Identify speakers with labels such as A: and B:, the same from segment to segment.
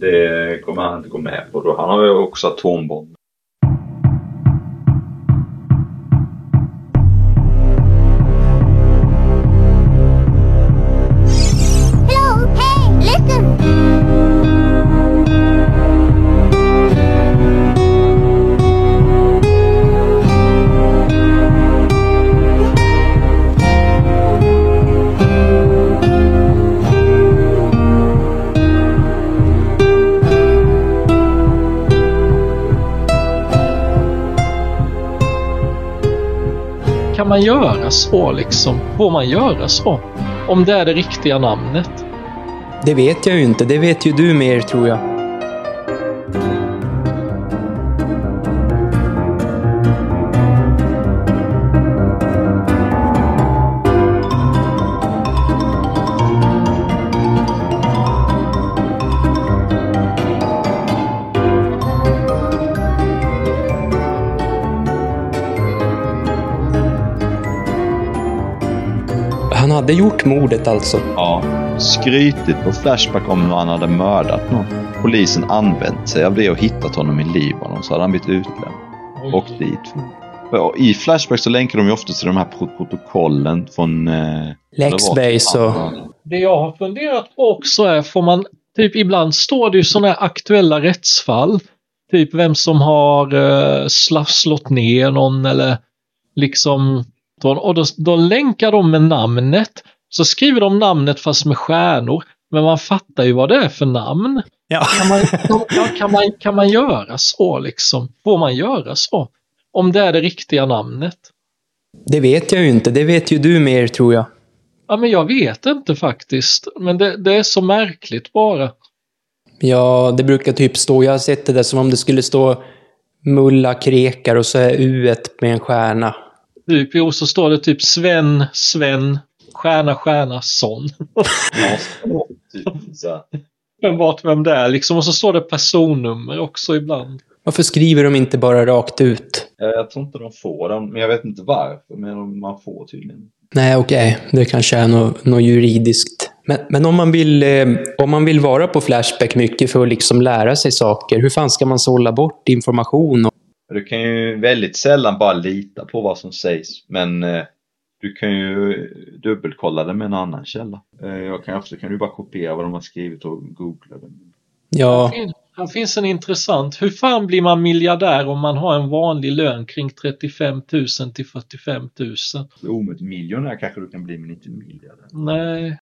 A: Det kommer han inte gå med på då. Han har ju också
B: atombomber. Göra så liksom? Får man göra så? Om det är det riktiga namnet?
C: Det vet jag ju inte. Det vet ju du mer tror jag. Hade gjort mordet alltså.
A: Ja. Skrytit på Flashback om när han hade mördat någon. Polisen använt sig av det och hittat honom i Libanon så hade han blivit utlämnad. Och dit. För I Flashback så länkar de ju ofta till de här pro- protokollen från... Eh,
C: Lexbase och...
B: Det jag har funderat på också är, får man, typ ibland står det ju sådana här aktuella rättsfall. Typ vem som har uh, slått ner någon eller liksom, och då, då länkar de med namnet. Så skriver de namnet fast med stjärnor. Men man fattar ju vad det är för namn.
C: Ja.
B: Kan man, kan, man, kan man göra så liksom? Får man göra så? Om det är det riktiga namnet?
C: Det vet jag ju inte. Det vet ju du mer tror jag.
B: Ja, men jag vet inte faktiskt. Men det, det är så märkligt bara.
C: Ja, det brukar typ stå, jag har sett det där som om det skulle stå Mulla Krekar och så är U med en stjärna.
B: Typ, jo, så står det typ Sven, Sven, stjärna, stjärna, son.
A: typ, så.
B: Men vart vem det är liksom. Och så står det personnummer också ibland.
C: Varför skriver de inte bara rakt ut?
A: Eh, Jag tror inte de får den, men jag vet inte varför. Men man får tydligen.
C: Nej, okej. Det kanske är något, något juridiskt. Men, men om, man vill, eh, om man vill vara på Flashback mycket för att liksom lära sig saker, hur fan ska man sålla bort information?
A: Du kan ju väldigt sällan bara lita på vad som sägs. Men eh, du kan ju dubbelkolla det med en annan källa. Eh, jag kan också kan du bara kopiera vad de har skrivit och googla det.
C: ja,
B: Här finns en intressant. Hur fan blir man miljardär om man har en vanlig lön kring 35 000 till 45 000?
A: Omöjligt miljonär kanske du kan bli men inte miljardär.
B: Nej.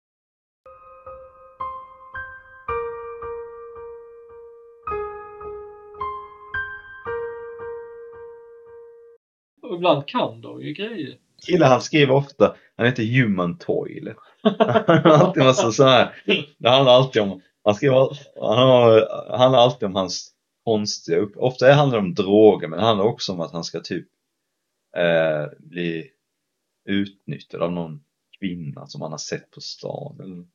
B: Och ibland kan de ju grejer.
A: Kille han skriver ofta, han heter Human Toilet. han har alltid massa sådana här, det handlar alltid om, han skriver, han har, handlar alltid om hans konstiga upp, ofta handlar det om droger men det handlar också om att han ska typ eh, bli utnyttjad av någon kvinna som han har sett på stan. Eller...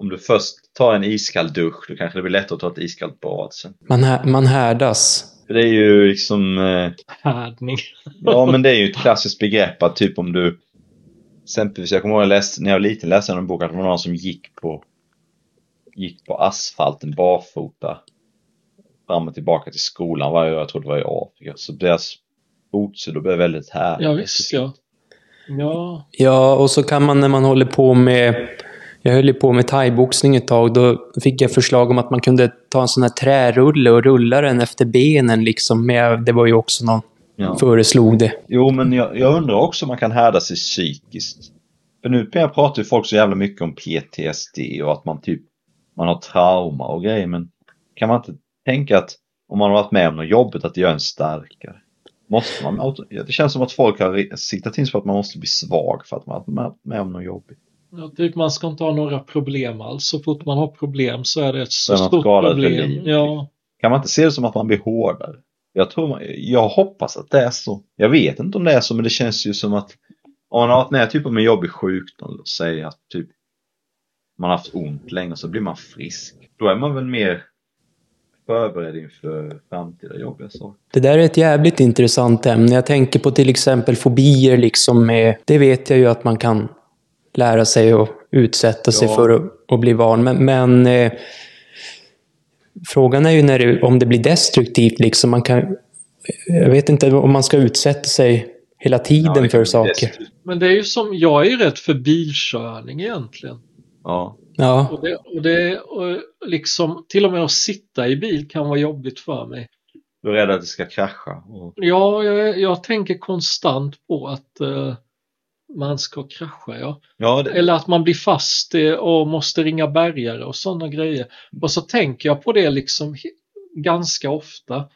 A: Om du först tar en iskall dusch, då kanske det blir lättare att ta ett iskallt bad sen.
C: man, här, man härdas.
A: För det är ju liksom, eh,
B: Härdning.
A: ja men det är ju ett klassiskt begrepp att typ om du, exempelvis jag kommer ihåg jag läste, när jag var liten läste jag en bok att det var någon som gick på, gick på asfalten barfota fram och tillbaka till skolan varje år, jag tror det var i Afrika. Så deras fotsulor blev väldigt härliga.
B: Ja visst ja. Ja.
C: Ja, och så kan man när man håller på med... Jag höll ju på med thaiboxning ett tag. Då fick jag förslag om att man kunde ta en sån här trärulle och rulla den efter benen liksom. Men jag- det var ju också någon
A: Ja.
C: föreslog det.
A: Jo, men jag, jag undrar också om man kan härda sig psykiskt. För nu pratar ju folk så jävla mycket om PTSD och att man typ, man har trauma och grejer, men kan man inte tänka att om man har varit med om något jobbigt att det gör en starkare? Måste man, det känns som att folk har siktat in sig på att man måste bli svag för att man har varit med om något jobbigt.
B: Ja. Typ man ska inte ha några problem alls. Så fort man har problem så är det ett så stort problem. Ja.
A: Kan man inte se det som att man blir hårdare? Jag tror, man- jag hoppas att det är så. Jag vet inte om det är så, men det känns ju som att om man har varit med typ om en jobbig sjukdom, låt säga att typ man har haft ont länge och så blir man frisk. Då är man väl mer förberedd inför framtida jobbiga saker.
C: Det där är ett jävligt intressant ämne. Jag tänker på till exempel fobier liksom med... Det vet jag ju att man kan lära sig att utsätta sig
D: Ja.
C: för att, att bli van. Men, men eh, frågan är ju när det, om det blir destruktivt. Liksom. Man kan, jag vet inte om man ska utsätta sig hela tiden
D: Ja,
C: för saker.
B: Men det är ju som, jag är ju rädd för bilkörning egentligen.
D: Ja.
C: Ja,
B: Och det, och det och liksom, till och med att sitta i bil kan vara jobbigt för mig.
D: Du är rädd att det ska krascha. Och...
B: Ja, jag, jag tänker konstant på att eh, man ska krascha, ja.
D: Ja, det...
B: Eller att man blir fast eh, och måste ringa bärgare och sådana grejer. Och så tänker jag på det liksom ganska ofta.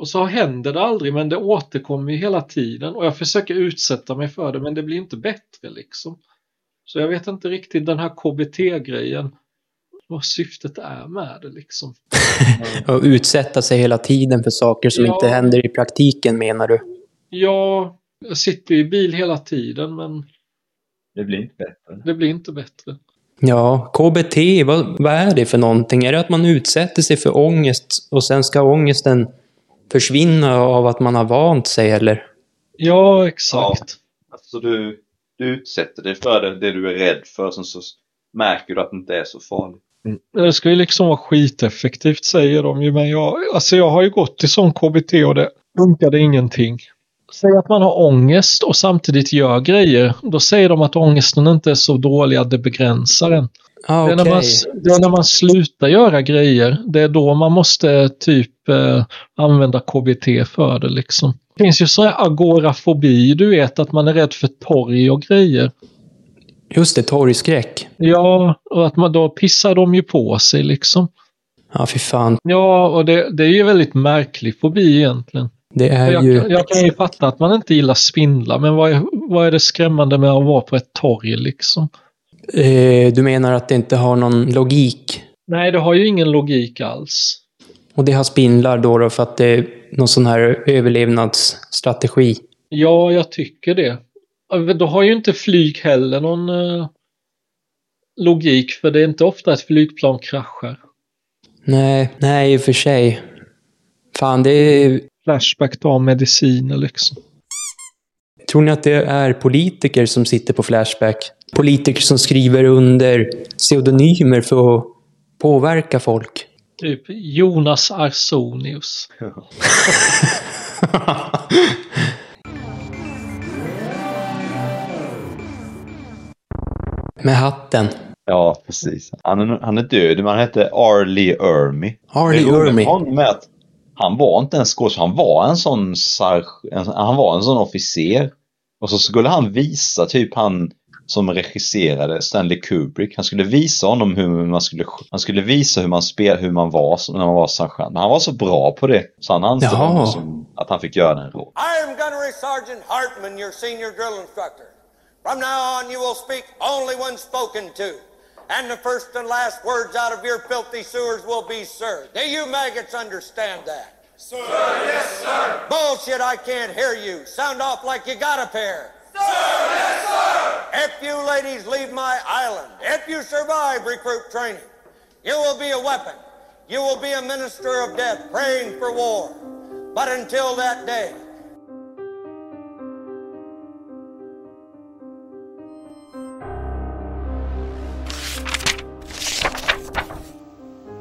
B: Och så händer det aldrig, men det återkommer ju hela tiden. Och jag försöker utsätta mig för det, men det blir inte bättre liksom. Så jag vet inte riktigt den här KBT-grejen, vad syftet är med det liksom.
C: och utsätta sig hela tiden för saker som
B: Ja.
C: inte händer i praktiken menar du?
B: Ja, jag sitter i bil hela tiden, men
D: det blir inte bättre.
B: det blir inte bättre.
C: Ja, KBT, vad, vad är det för någonting? Är det att man utsätter sig för ångest och sen ska ångesten försvinna av att man har vant sig eller?
B: Ja, exakt.
D: Alltså du, du utsätter dig för det, det du är rädd för, sen så märker du att det inte är så farligt.
B: Det ska ju liksom vara skiteffektivt säger de ju, men jag, alltså jag har ju gått till sån KBT och det funkade ingenting. Säg att man har ångest och samtidigt gör grejer, då säger de att ångesten inte är så dålig att det begränsar en.
C: Ah,
B: Det, är när man, det är när man slutar göra grejer, det är då man måste typ eh, använda KBT för det liksom. Det finns ju sån här agorafobi, du vet att man är rädd för torg och grejer.
C: Just det, torgskräck.
B: Ja, och att man då pissar de ju på sig liksom.
C: Ja, fy fan.
B: Ja, och det, det är ju väldigt märklig fobi egentligen.
C: Det är
B: Jag,
C: ju...
B: jag kan ju fatta att man inte gillar spindlar, men vad är, vad är det skrämmande med att vara på ett torg liksom?
C: Eh, du menar att det inte har någon logik?
B: Nej, det har ju ingen logik alls.
C: Och det har spindlar då, då för att det är någon sån här överlevnadsstrategi?
B: Ja, jag tycker det. Då har ju inte flyg heller någon eh, logik, för det är inte ofta ett flygplan kraschar.
C: Nej, nej i och för sig. Fan, det är...
B: Flashback tar mediciner liksom.
C: Tror ni att det är politiker som sitter på Flashback? Politiker som skriver under pseudonymer för att påverka folk?
B: Typ Jonas Arsonius.
C: Med hatten.
D: Ja, precis. Han är, han är död, men han hette Arlie Ermy.
C: Arlie
D: Det roliga med
C: Ermy.
D: Han var inte en skådespelare, han var en sån han var en sån officer. Och så skulle han visa, typ han som regisserade Stanley Kubrick, han skulle visa honom hur man skulle, han skulle visa hur man spel, hur man var när man var sergeant. Men han var så bra på det, så han
C: Jaha.
D: honom som att han fick göra den rollen.
E: I am Gunnery Sergeant Hartman, your senior drill instructor. From now on, you will speak only when spoken to. And the first and last words out of your filthy sewers will be sir. Do you maggots understand that? Sir, yes, sir. Bullshit, I can't hear you. Sound off like you got a pair. Sir, yes, sir. If you ladies leave my island, if you survive recruit training, you will be a weapon. You will be a minister of death praying for war. But until that day,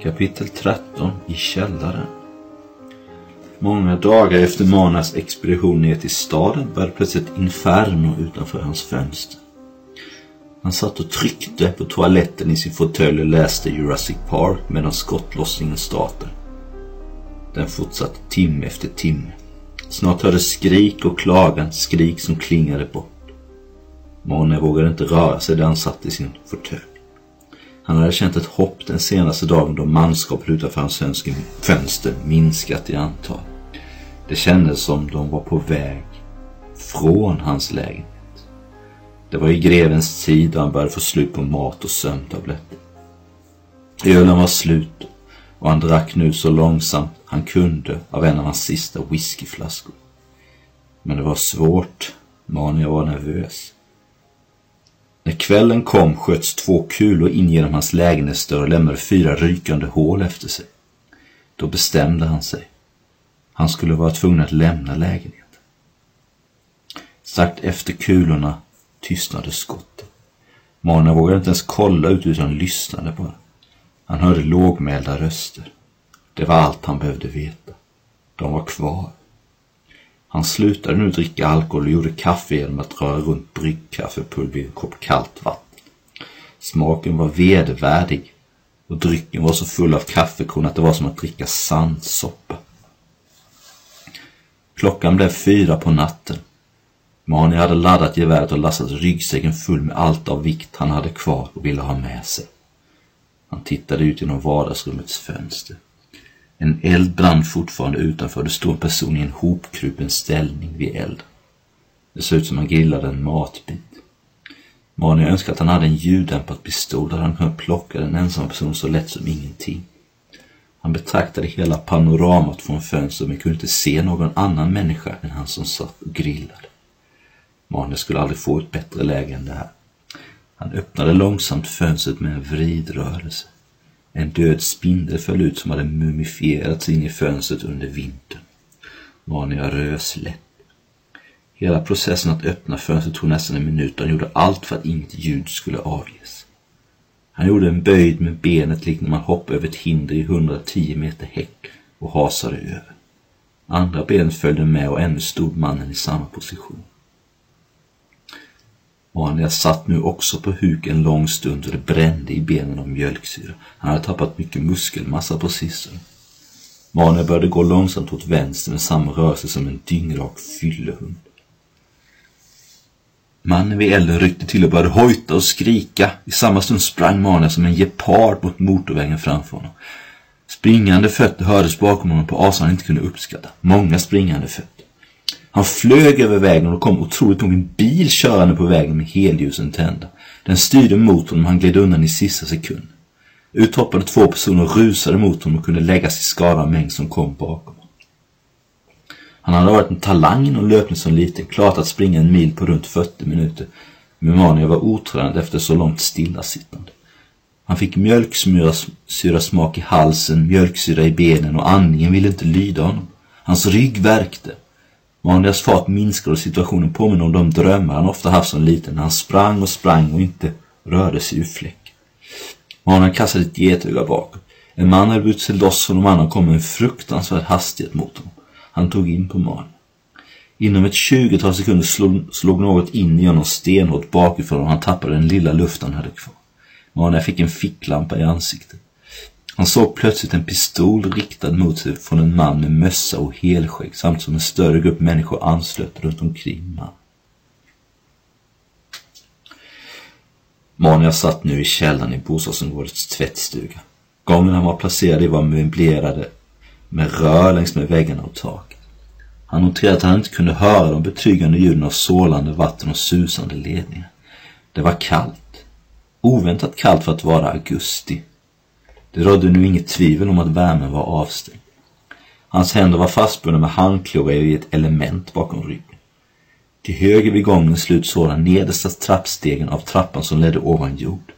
A: Kapitel 13 i källaren. Många dagar efter Manas expedition ner till staden började plötsligt ett inferno utanför hans fönster. Han satt och tryckte på toaletten i sin fåtölj och läste Jurassic Park medan skottlossningen startade. Den fortsatte timme efter timme. Snart hördes skrik och klagan, skrik som klingade bort. Mane vågade inte röra sig där han satt i sin fåtölj. Han hade känt ett hopp den senaste dagen då manskapet utanför hans fönster- minskat i antal. Det kändes som de var på väg från hans lägenhet. Det var i grevens tid då han började få slut på mat och sömntabletter. Ölen var slut och han drack nu så långsamt han kunde av en av hans sista whiskyflaskor. Men det var svårt. Mania var nervös. När kvällen kom sköts två kulor in genom hans lägenhetsdörr och lämnade fyra rykande hål efter sig. Då bestämde han sig. Han skulle vara tvungen att lämna lägenheten. Strax efter kulorna tystnade skottet. Marna vågade inte ens kolla ut utan lyssnade bara. Han hörde lågmälda röster. Det var allt han behövde veta. De var kvar. Han slutade nu dricka alkohol och gjorde kaffe genom att röra runt bryggkaffepulver i en kopp kallt vatten. Smaken var vedervärdig och drycken var så full av kaffekorn att det var som att dricka sandsoppa. Klockan blev fyra på natten. Mani hade laddat geväret och lastat ryggsäcken full med allt av vikt han hade kvar och ville ha med sig. Han tittade ut genom vardagsrummets fönster. En eld brann fortfarande utanför. Det stod en person i en hopkrupen ställning vid elden. Det såg ut som han grillade en matbit. Manuel önskade att han hade en ljuddämpad pistol där han kunde plocka den ensamma personen så lätt som ingenting. Han betraktade hela panoramat från fönstret men kunde inte se någon annan människa än han som satt och grillade. Manuel skulle aldrig få ett bättre läge än det här. Han öppnade långsamt fönstret med en vridrörelse. En död spindel föll ut som hade mumifierats in i fönstret under vintern. Mania rös lätt. Hela processen att öppna fönstret tog nästan en minut och han gjorde allt för att inget ljud skulle avges. Han gjorde en böjd med benet likt när man hoppar över ett hinder i 110 meter häck och hasade över. Andra benet följde med och ännu stod mannen i samma position. Mania satt nu också på huk en lång stund och det brände i benen av mjölksyra. Han hade tappat mycket muskelmassa på sistone. Mania började gå långsamt åt vänster med samma rörelse som en dyngrak fyllehund. Mannen vid elden ryckte till och började hojta och skrika. I samma stund sprang Mania som en gepard mot motorvägen framför honom. Springande fötter hördes bakom honom på avstånd han inte kunde uppskatta. Många springande fötter. Han flög över vägen och det kom otroligt nog en bil körande på vägen med helljusen tända. Den styrde mot honom och han gled undan i sista sekund. Uthoppade två personer rusade mot honom och kunde lägga i skada mängd som kom bakom honom. Han hade varit en talang inom löpning som liten, klart att springa en mil på runt 40 minuter. Men Mania var otränad efter så långt stillasittande. Han fick mjölksyra smak i halsen, mjölksyra i benen och andningen ville inte lyda honom. Hans rygg värkte. Manias fart minskade och situationen påminner om de drömmar han ofta haft som liten när han sprang och sprang och inte rörde sig ur fläck. Manen kastade ett getöga bakåt. En man hade brutit sig loss från de andra och kom med en fruktansvärd hastighet mot honom. Han tog in på Man. Inom ett tjugotal sekunder slog, slog något in i honom stenhårt bakifrån och han tappade den lilla luft han hade kvar. Mania fick en ficklampa i ansiktet. Han såg plötsligt en pistol riktad mot sig från en man med mössa och helskägg samt som en större grupp människor anslöt runt omkring man. Mania satt nu i källaren i bostadsområdets tvättstuga. Gången han var placerad i var möblerade med rör längs med väggarna och taket. Han noterade att han inte kunde höra de betryggande ljuden av sålande vatten och susande ledningar. Det var kallt. Oväntat kallt för att vara augusti. Det rådde nu inget tvivel om att värmen var avstängd. Hans händer var fastbundna med handklovar i ett element bakom ryggen. Till höger vid gången slut såg han nedersta trappstegen av trappan som ledde ovan jord.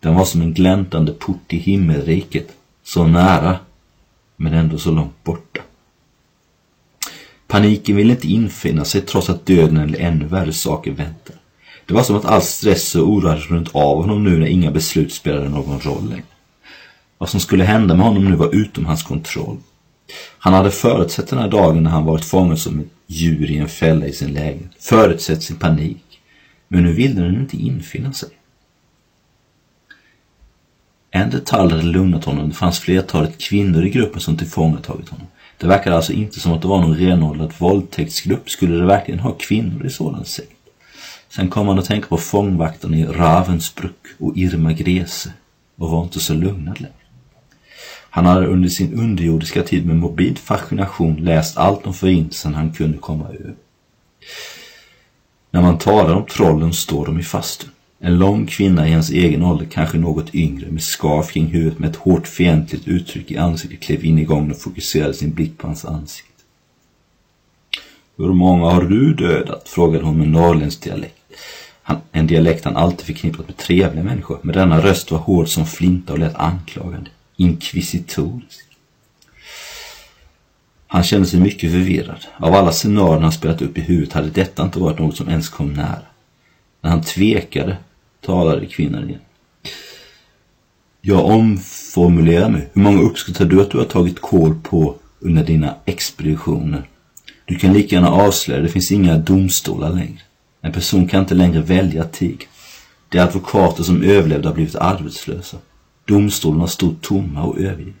A: Den var som en gläntande port till himmelriket, så nära, men ändå så långt borta. Paniken ville inte infinna sig trots att döden eller ännu värre saker väntade. Det var som att all stress och oro hade runt av honom nu när inga beslut spelade någon roll längre. Vad som skulle hända med honom nu var utom hans kontroll. Han hade förutsett den här dagen när han varit fångad som ett djur i en fälla i sin lägenhet. Förutsett sin panik. Men nu ville den inte infinna sig. En detalj hade lugnat honom. Det fanns flertalet kvinnor i gruppen som tillfångatagit honom. Det verkade alltså inte som att det var någon renodlad våldtäktsgrupp. Skulle det verkligen ha kvinnor i sådan sekt? Sen kom han att tänka på fångvaktarna i Ravensbrück och Irma Grese och var inte så lugnad längre. Han hade under sin underjordiska tid med morbid fascination läst allt om förintelsen han kunde komma över. När man talar om trollen står de i fastun. En lång kvinna i hans egen ålder, kanske något yngre, med scarf kring huvudet med ett hårt fientligt uttryck i ansiktet klev in i gången och fokuserade sin blick på hans ansikte. Hur många har du dödat? frågade hon med norrländsk dialekt. Han, en dialekt han alltid förknippat med trevliga människor, men denna röst var hård som flinta och lät anklagande inkvisitorisk. Han kände sig mycket förvirrad. Av alla scenarier han spelat upp i huvudet hade detta inte varit något som ens kom nära. När han tvekade talade kvinnan igen. Jag omformulerar mig. Hur många uppskattar du att du har tagit kål på under dina expeditioner? Du kan lika gärna avslöja, det finns inga domstolar längre. En person kan inte längre välja att tiga. De advokater som överlevde har blivit arbetslösa. Domstolarna stod tomma och övergivna.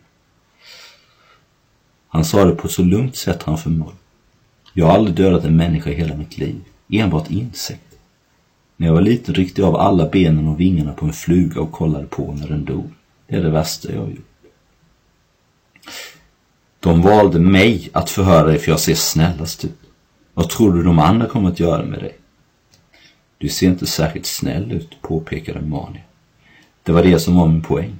A: Han sa det på ett så lugnt sätt han förmådde. Jag har aldrig dödat en människa i hela mitt liv. Enbart insekter. När jag var liten ryckte jag av alla benen och vingarna på en fluga och kollade på när den dog. Det är det värsta jag har gjort. De valde mig att förhöra dig för jag ser snällast ut. Vad tror du de andra kommer att göra med dig? Du ser inte särskilt snäll ut, påpekade Mania. Det var det som var min poäng.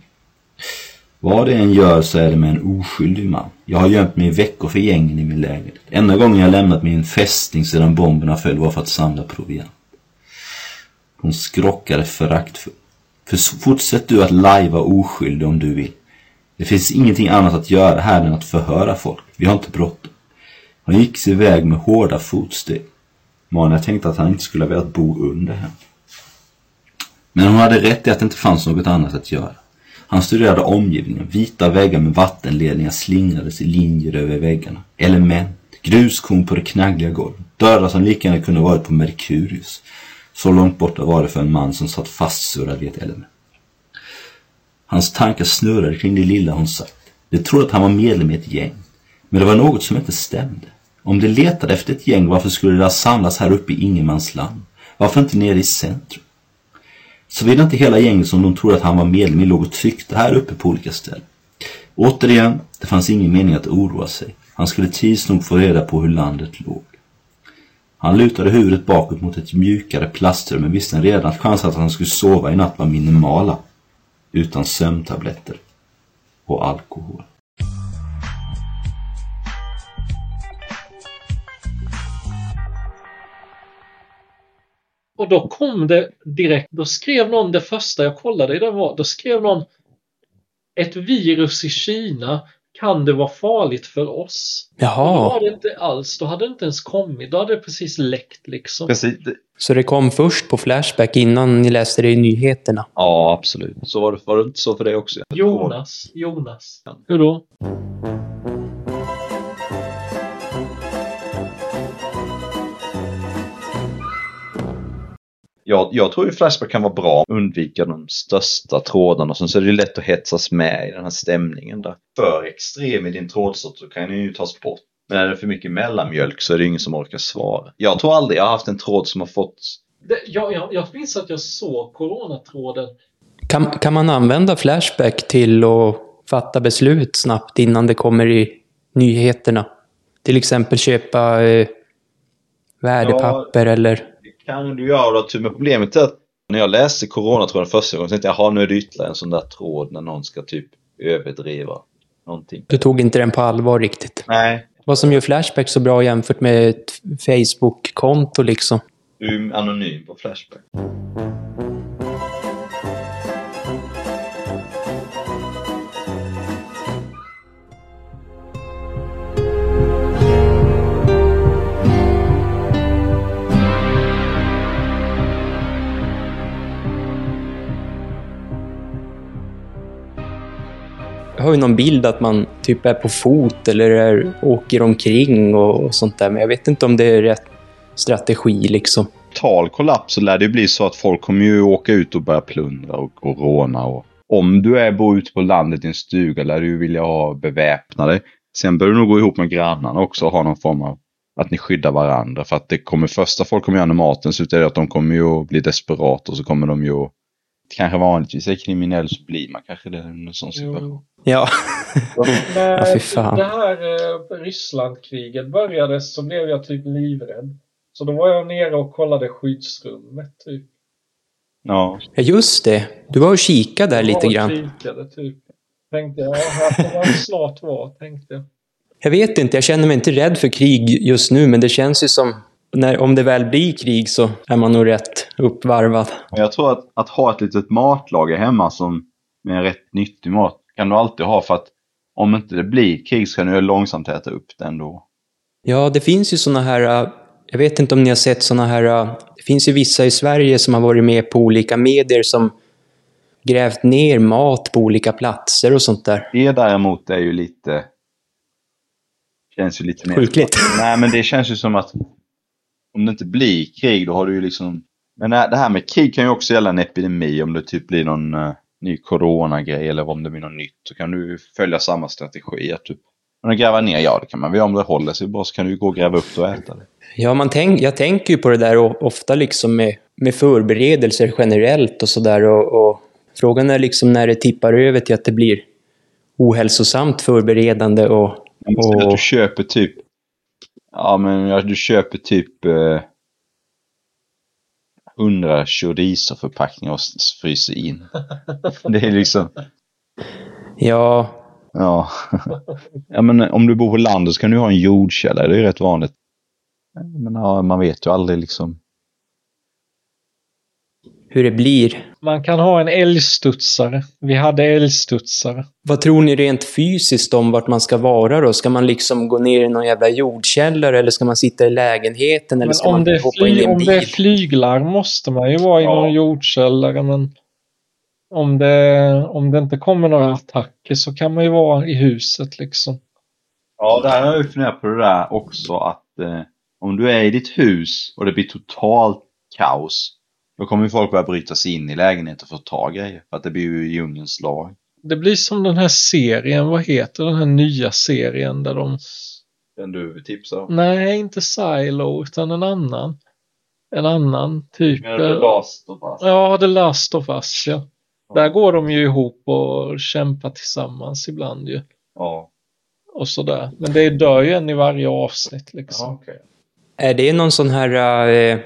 A: Vad det än gör så är det med en oskyldig man. Jag har gömt mig i veckor för gängen i min lägenhet. Enda gången jag lämnat min fästning sedan bomberna föll var för att samla proviant. Hon skrockade föraktfullt. För fortsätt du att lajva oskyldig om du vill. Det finns ingenting annat att göra här än att förhöra folk. Vi har inte bråttom. Han gick sig iväg med hårda fotsteg. Mania tänkte att han inte skulle ha velat bo under henne. Men hon hade rätt i att det inte fanns något annat att göra. Han studerade omgivningen. Vita väggar med vattenledningar slingrades i linjer över väggarna. Element, gruskorn på det knaggliga golvet. Dörrar som lika gärna kunde varit på Merkurius. Så långt borta var det för en man som satt fastsurrad i ett element. Hans tankar snurrade kring det lilla hon sagt. De trodde att han var medlem i ett gäng. Men det var något som inte stämde. Om de letade efter ett gäng, varför skulle de ha samlats här uppe i ingenmansland? Varför inte nere i centrum? Såvida inte hela gänget som de trodde att han var medlem i låg och tryckte här uppe på olika ställen. Återigen, det fanns ingen mening att oroa sig. Han skulle tids nog få reda på hur landet låg. Han lutade huvudet bakåt mot ett mjukare plastrum men visste redan att chansen att han skulle sova i natt var minimala. Utan sömntabletter. Och alkohol.
B: Och då kom det direkt, då skrev någon, det första jag kollade i den var, då skrev någon ett virus i Kina, kan det vara farligt för oss? Och då
C: Jaha,
B: var det inte alls, då hade det inte ens kommit, då hade det precis läckt liksom.
D: Precis.
C: Så det kom först på Flashback innan ni läste det i nyheterna?
D: Ja, absolut. Så var det, var det inte så för dig också?
B: Jonas, Jonas. Hur då?
D: Jag, jag tror ju Flashback kan vara bra. Undvika de största trådarna. Och sen så är det ju lätt att hetsas med i den här stämningen där. För extrem i din trådsort så kan den ju tas bort. Men är det för mycket mellanmjölk så är det ingen som orkar svara. Jag tror aldrig jag har haft en tråd som har fått...
B: Det, jag, jag, jag minns att jag såg coronatråden.
C: Kan, kan man använda Flashback till att fatta beslut snabbt innan det kommer i nyheterna? Till exempel köpa eh, värdepapper eller...
D: Det kan du göra typ, men problemet är att när jag läste coronatråden första gången så tänkte jag, jaha nu är det ytterligare en sån där tråd när någon ska typ överdriva någonting.
C: Du tog inte den på allvar riktigt.
D: Nej.
C: Vad som gör Flashback så bra jämfört med ett Facebook-konto liksom.
D: Du är anonym på Flashback.
C: Har ju någon bild att man typ är på fot eller är, åker omkring och, och sånt där. Men jag vet inte om det är rätt strategi liksom.
F: total kollaps så lär det bli så att folk kommer ju åka ut och börja plundra och, och råna. Och om du är bor ute på landet i en stuga lär du ju vilja ha beväpnade. Sen bör du nog gå ihop med grannarna också och ha någon form av att ni skyddar varandra. För att det kommer första folk kommer göra när maten så är det att de kommer ju att bli desperata och så kommer de ju att kanske vanligtvis är kriminell så blir man kanske det i en sån situation.
C: Ja.
B: När
C: Ja,
B: det här eh, Rysslandkriget började så blev jag typ livrädd. Så då var jag nere och kollade skyddsrummet typ.
F: Ja.
C: ja, just det. Du var och kikade där lite
B: Jag
C: grann.
B: Kikade, typ. Tänkte jag, här får man snart vara, tänkte jag.
C: Jag vet inte, jag känner mig inte rädd för krig just nu, men det känns ju som... När, om det väl blir krig så är man nog rätt uppvarvad.
F: Jag tror att, att ha ett litet matlager hemma som med rätt nyttig mat kan du alltid ha för att om inte det blir krig så kan du långsamt äta upp det ändå.
C: Ja, det finns ju såna här äh, Jag vet inte om ni har sett såna här... äh, Det finns ju vissa i Sverige som har varit med på olika medier som grävt ner mat på olika platser och sånt där.
A: Det däremot är ju lite... Känns ju lite mer...
C: Sjukligt.
A: Nej, men det känns ju som att om det inte blir krig, då har du ju liksom... Men det här med krig kan ju också gälla en epidemi. Om det typ blir någon uh, ny coronagrej eller om det blir något nytt. Så kan du följa samma strategi. Att du, men gräva ner, ja det kan man väl. Om det håller sig bra så kan du gå och gräva upp det och äta det.
C: Ja, man tänk, jag tänker ju på det där ofta liksom med, med förberedelser generellt och sådär. Och, och frågan är liksom när det tippar över till att det blir ohälsosamt förberedande och... Och
A: du köper typ... Ja, men du köper typ... Eh, 100 chorizo-förpackningar och fryser in. det är liksom...
C: ja,
A: Ja. ja, men om du bor på landet så kan du ha en jordkällare. Det är rätt vanligt. Men ja, man vet ju aldrig liksom.
C: Hur det blir.
B: Man kan ha en älgstudsare. Vi hade älgstudsare.
C: Vad tror ni rent fysiskt om vart man ska vara då? Ska man liksom gå ner i någon jävla jordkällare eller ska man sitta i lägenheten eller
B: Men
C: ska
B: om
C: man
B: det, är
C: hoppa in i en
B: om det är
C: bil?
B: flyglarm måste man ju vara i
A: Ja.
B: någon jordkällare. Men om det, om det inte kommer några attacker så kan man ju vara i huset liksom.
A: Ja, där har jag ju funderat på det där också att eh, om du är i ditt hus och det blir totalt kaos. Då kommer ju folk börja bryta sig in i lägenheten för att ta grejer. För att det blir ju djungelns lag.
B: Det blir som den här serien, vad heter den här nya serien där de...
A: Den du tipsar om.
B: Nej, inte Silo utan en annan. En annan typ.
A: Menar du The Last of Us?
B: Ja, The Last of Us ja. Där går de ju ihop och kämpar tillsammans ibland ju.
A: Ja.
B: Och sådär. Men det dör ju en i varje avsnitt liksom.
A: Ja, okej.
C: Är det någon sån här... eh,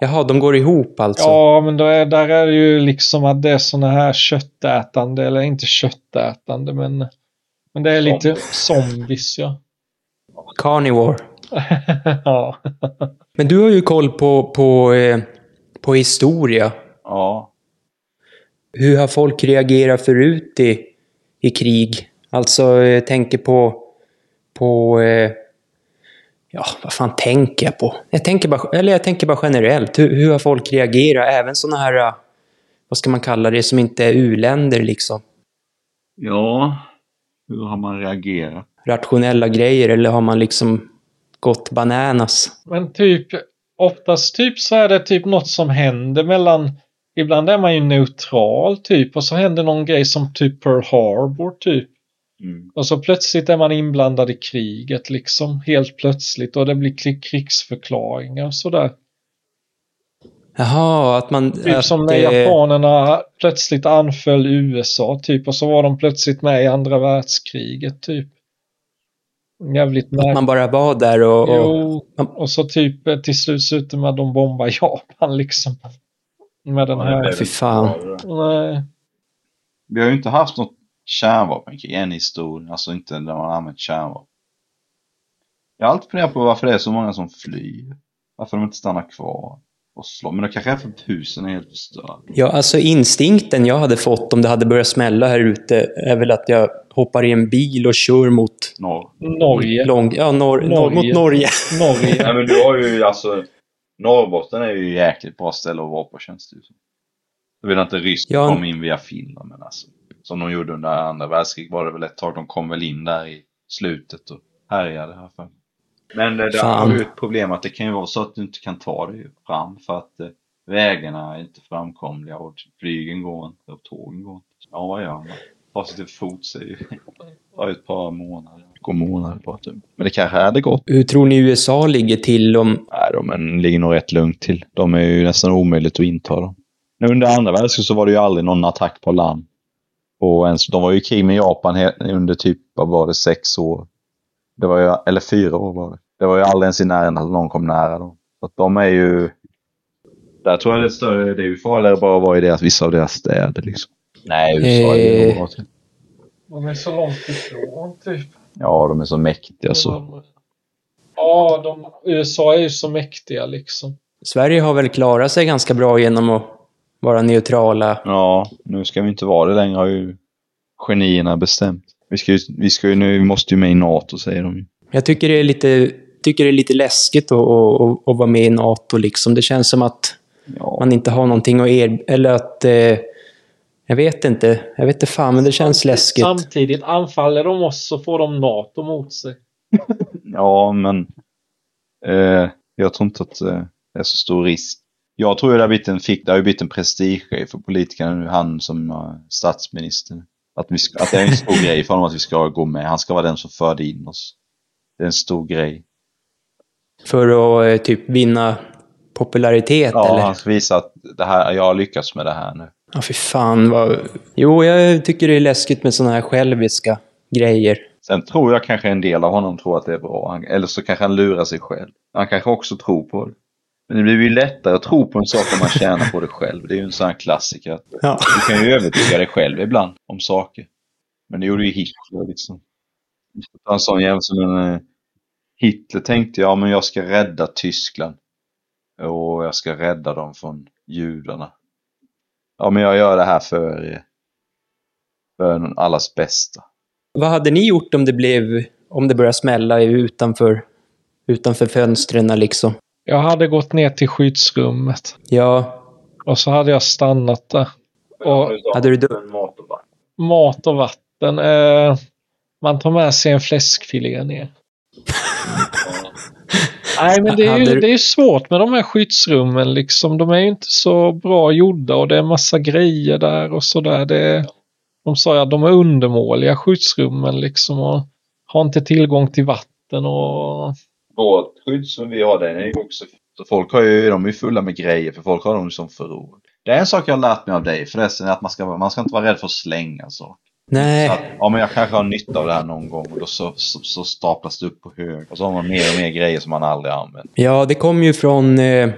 C: jaha, de går ihop alltså?
B: Ja, men då är, där är det ju liksom att det är såna här köttätande, eller inte köttätande, men, men det är lite zombies ja.
C: Carnivore.
B: ja.
C: Men du har ju koll på, på, eh, på historia.
A: Ja.
C: Hur har folk reagerat förut i, i krig? Alltså, jag tänker på... på eh, ja, vad fan tänker jag på? Jag tänker bara, eller jag tänker bara generellt. Hur, hur har folk reagerat? Även såna här, eh, vad ska man kalla det, som inte är u-länder liksom.
A: Ja. Hur har man reagerat?
C: Rationella grejer, eller har man liksom gått bananas?
B: Men typ, oftast typ så är det typ något som händer mellan, ibland är man ju neutral typ och så händer någon grej som typ Pearl Harbor typ.
A: Mm.
B: Och så plötsligt är man inblandad i kriget liksom, helt plötsligt och det blir kri- krigsförklaringar och sådär.
C: Jaha, att man...
B: Typ
C: att,
B: som när
C: eh,
B: japanerna plötsligt anföll USA typ och så var de plötsligt med i andra världskriget typ. Jävligt
C: Att
B: märkligt.
C: man bara var där och... och
B: Jo, och så typ eh, till slut slutade med att de bombar Japan liksom. Med den här.
C: fy fan.
B: Nej.
A: Vi har ju inte haft något kärnvapenkrig än i historien. Alltså inte där man använt kärnvapen. Jag har alltid funderat på varför det är så många som flyr. Varför de inte stannar kvar och slår. Men det kanske är för att husen är helt förstörda.
C: Ja, alltså instinkten jag hade fått om det hade börjat smälla här ute är väl att jag hoppar i en bil och kör mot...
A: Norr.
B: Norge.
C: Lång, ja, norr, norr, mot Norge.
B: Norge.
A: Nej men du har ju alltså Norrbotten är ju jäkligt bra ställe att vara på känns det ju som. Jag vet inte Ryssland
C: Ja.
A: kom in via Finland men alltså. Som de gjorde under andra världskriget var det väl ett tag. De kom väl in där i slutet och härjade här för. Men eh, det,
C: Fan.
A: har ju ett problem att det kan ju vara så att du inte kan ta dig fram för att eh, vägarna är inte framkomliga och flygen går inte och tågen går inte. Ja vad gör man? Ta sig till fots är ju ett par månader. Går månader på typ. Men det kanske hade gått.
C: Hur tror ni USA ligger till om...
A: Nej, de är- ligger nog rätt lugnt till. De är ju nästan omöjligt att inta dem. Nu Under andra världskriget så var det ju aldrig någon attack på land. Och ens, de var ju i krig med Japan under typ, vad var det, sex år. Det var ju, eller fyra år var det. Det var ju aldrig ens i närheten att någon kom nära dem. Så att de är ju... Där tror jag det är större, det är ju farligare bara att vara i deras, vissa av deras städer liksom. Nej, USA är ju
C: Eh.
B: De är så långt ifrån typ.
A: Ja, de är så mäktiga så.
B: Ja, de, USA är ju så mäktiga liksom.
C: Sverige har väl klarat sig ganska bra genom att vara neutrala.
A: Ja, nu ska vi inte vara det längre har ju genierna bestämt. Vi, ska ju, vi, ska ju, nu, vi måste ju med i NATO säger de.
C: Jag tycker det är lite tycker det är lite läskigt att, att, att, att vara med i NATO. Liksom. Det känns som att
A: Ja.
C: man inte har någonting att erbjuda. Eller att... Eh, jag vet inte. Jag vet inte fan, men det känns läskigt.
B: Samtidigt, anfaller de oss så får de NATO mot sig.
A: Ja, men eh, jag tror inte att eh, det är så stor risk. Jag tror ju det har blivit en, fick, det har blivit en prestigegrej för politikerna nu, han som statsminister. Att, vi, att det är en stor grej för honom att vi ska gå med. Han ska vara den som förde in oss. Det är en stor grej.
C: För att eh, typ vinna popularitet,
A: Ja,
C: eller?
A: han ska visa att det här, jag har lyckats med det här nu.
C: Ja, fy fan vad... Jo, jag tycker det är läskigt med såna här själviska grejer.
A: Sen tror jag kanske en del av honom tror att det är bra. Eller så kanske han lurar sig själv. Han kanske också tror på det. Men det blir ju lättare att tro på en sak om man tjänar på det själv. Det är ju en sån här klassiker. att
C: Ja.
A: Du kan ju övertyga dig själv ibland om saker. Men det gjorde ju Hitler liksom. En sån jämförelse med eh, Hitler tänkte ja men jag ska rädda Tyskland. Och jag ska rädda dem från judarna. Ja men jag gör det här för, er. för allas bästa.
C: Vad hade ni gjort om det blev... Om det började smälla utanför, utanför fönstren liksom?
B: Jag hade gått ner till skyddsrummet.
C: Ja,
B: Och så hade jag stannat där. Och
C: hade du dö-
B: mat och vatten. Eh, man tar med sig en fläskfilé ner. Nej, men det är, ju, det är ju svårt med de här skyddsrummen. Liksom. De är ju inte så bra gjorda och det är massa grejer där och sådär. Det, de sa ju att de är undermåliga skyddsrummen liksom och har inte tillgång till vatten och
A: Vårt skydd som vi har, den är ju också... Så folk har ju, de är ju fulla med grejer för folk har dem som förråd. Det är en sak jag har lärt mig av dig förresten, att man ska, man ska inte vara rädd för att slänga saker. Så
C: Nej.
A: att, ja men jag kanske har nytta av det här någon gång och då så, så, så staplas det upp på hög. Och så har man mer och mer grejer som man aldrig använder.
C: Ja, det kom ju från... Eh,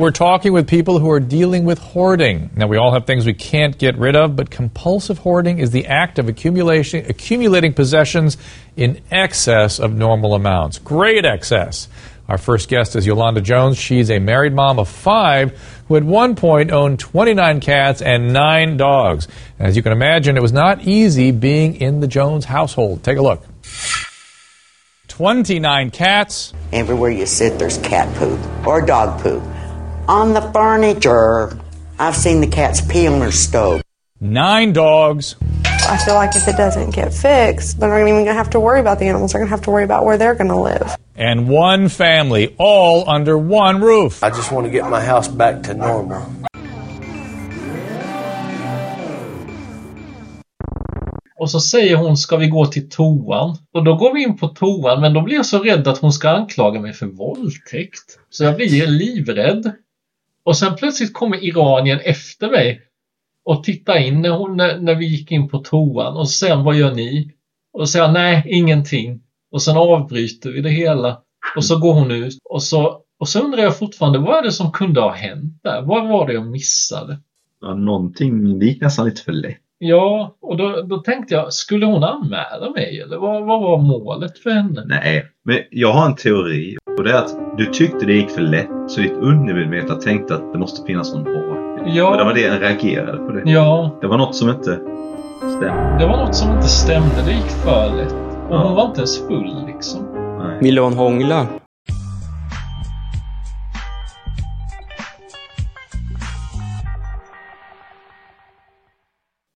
G: We're talking with people who are dealing with hoarding. Now, we all have things we can't get rid of, but compulsive hoarding is the act of accumulation, accumulating possessions in excess of normal amounts. Great excess. Our first guest is Yolanda Jones. She's a married mom of five who at one point owned 29 cats and nine dogs. As you can imagine, it was not easy being in the Jones household. Take a look. 29 cats,
H: Everywhere you sit, there's cat poop or dog poop. On the furniture. I've seen the cats pee on their stove.
G: nine dogs,
I: I feel like if it doesn't get fixed, they're not even going to have to worry about the animals. They're going to have to worry about where they're going to live.
G: and one family, all under one roof.
J: I just want to get my house back to normal.
B: Och så säger hon, ska vi gå till toan? Och då går vi in på toan, men då blir jag så rädd att hon ska anklaga mig för våldtäkt. Så jag blir livrädd. Och sen plötsligt kommer iranien efter mig och tittar in när, hon, när, när vi gick in på toan. Och sen säger vad gör ni? Och så säger nej, ingenting. Och sen avbryter vi det hela. Och så går hon ut. Och så, och så undrar jag fortfarande, vad är det som kunde ha hänt där? Vad var det jag missade?
K: Ja, någonting, det gick nästan lite för lätt.
B: Ja, och då, då tänkte jag, skulle hon anmäla mig eller vad, vad var målet för henne?
K: Nej, men jag har en teori. Och det är att du tyckte det gick för lätt. Så ditt undermedvetna tänkte att det måste finnas någon bak.
B: Ja.
K: Och det var det jag reagerade på det.
B: Ja,
K: Det var något som inte stämde.
B: det var något som inte stämde. Det gick för lätt. Och
K: Ja.
B: hon var inte ens full liksom.
K: Nej.
C: ville hon hångla?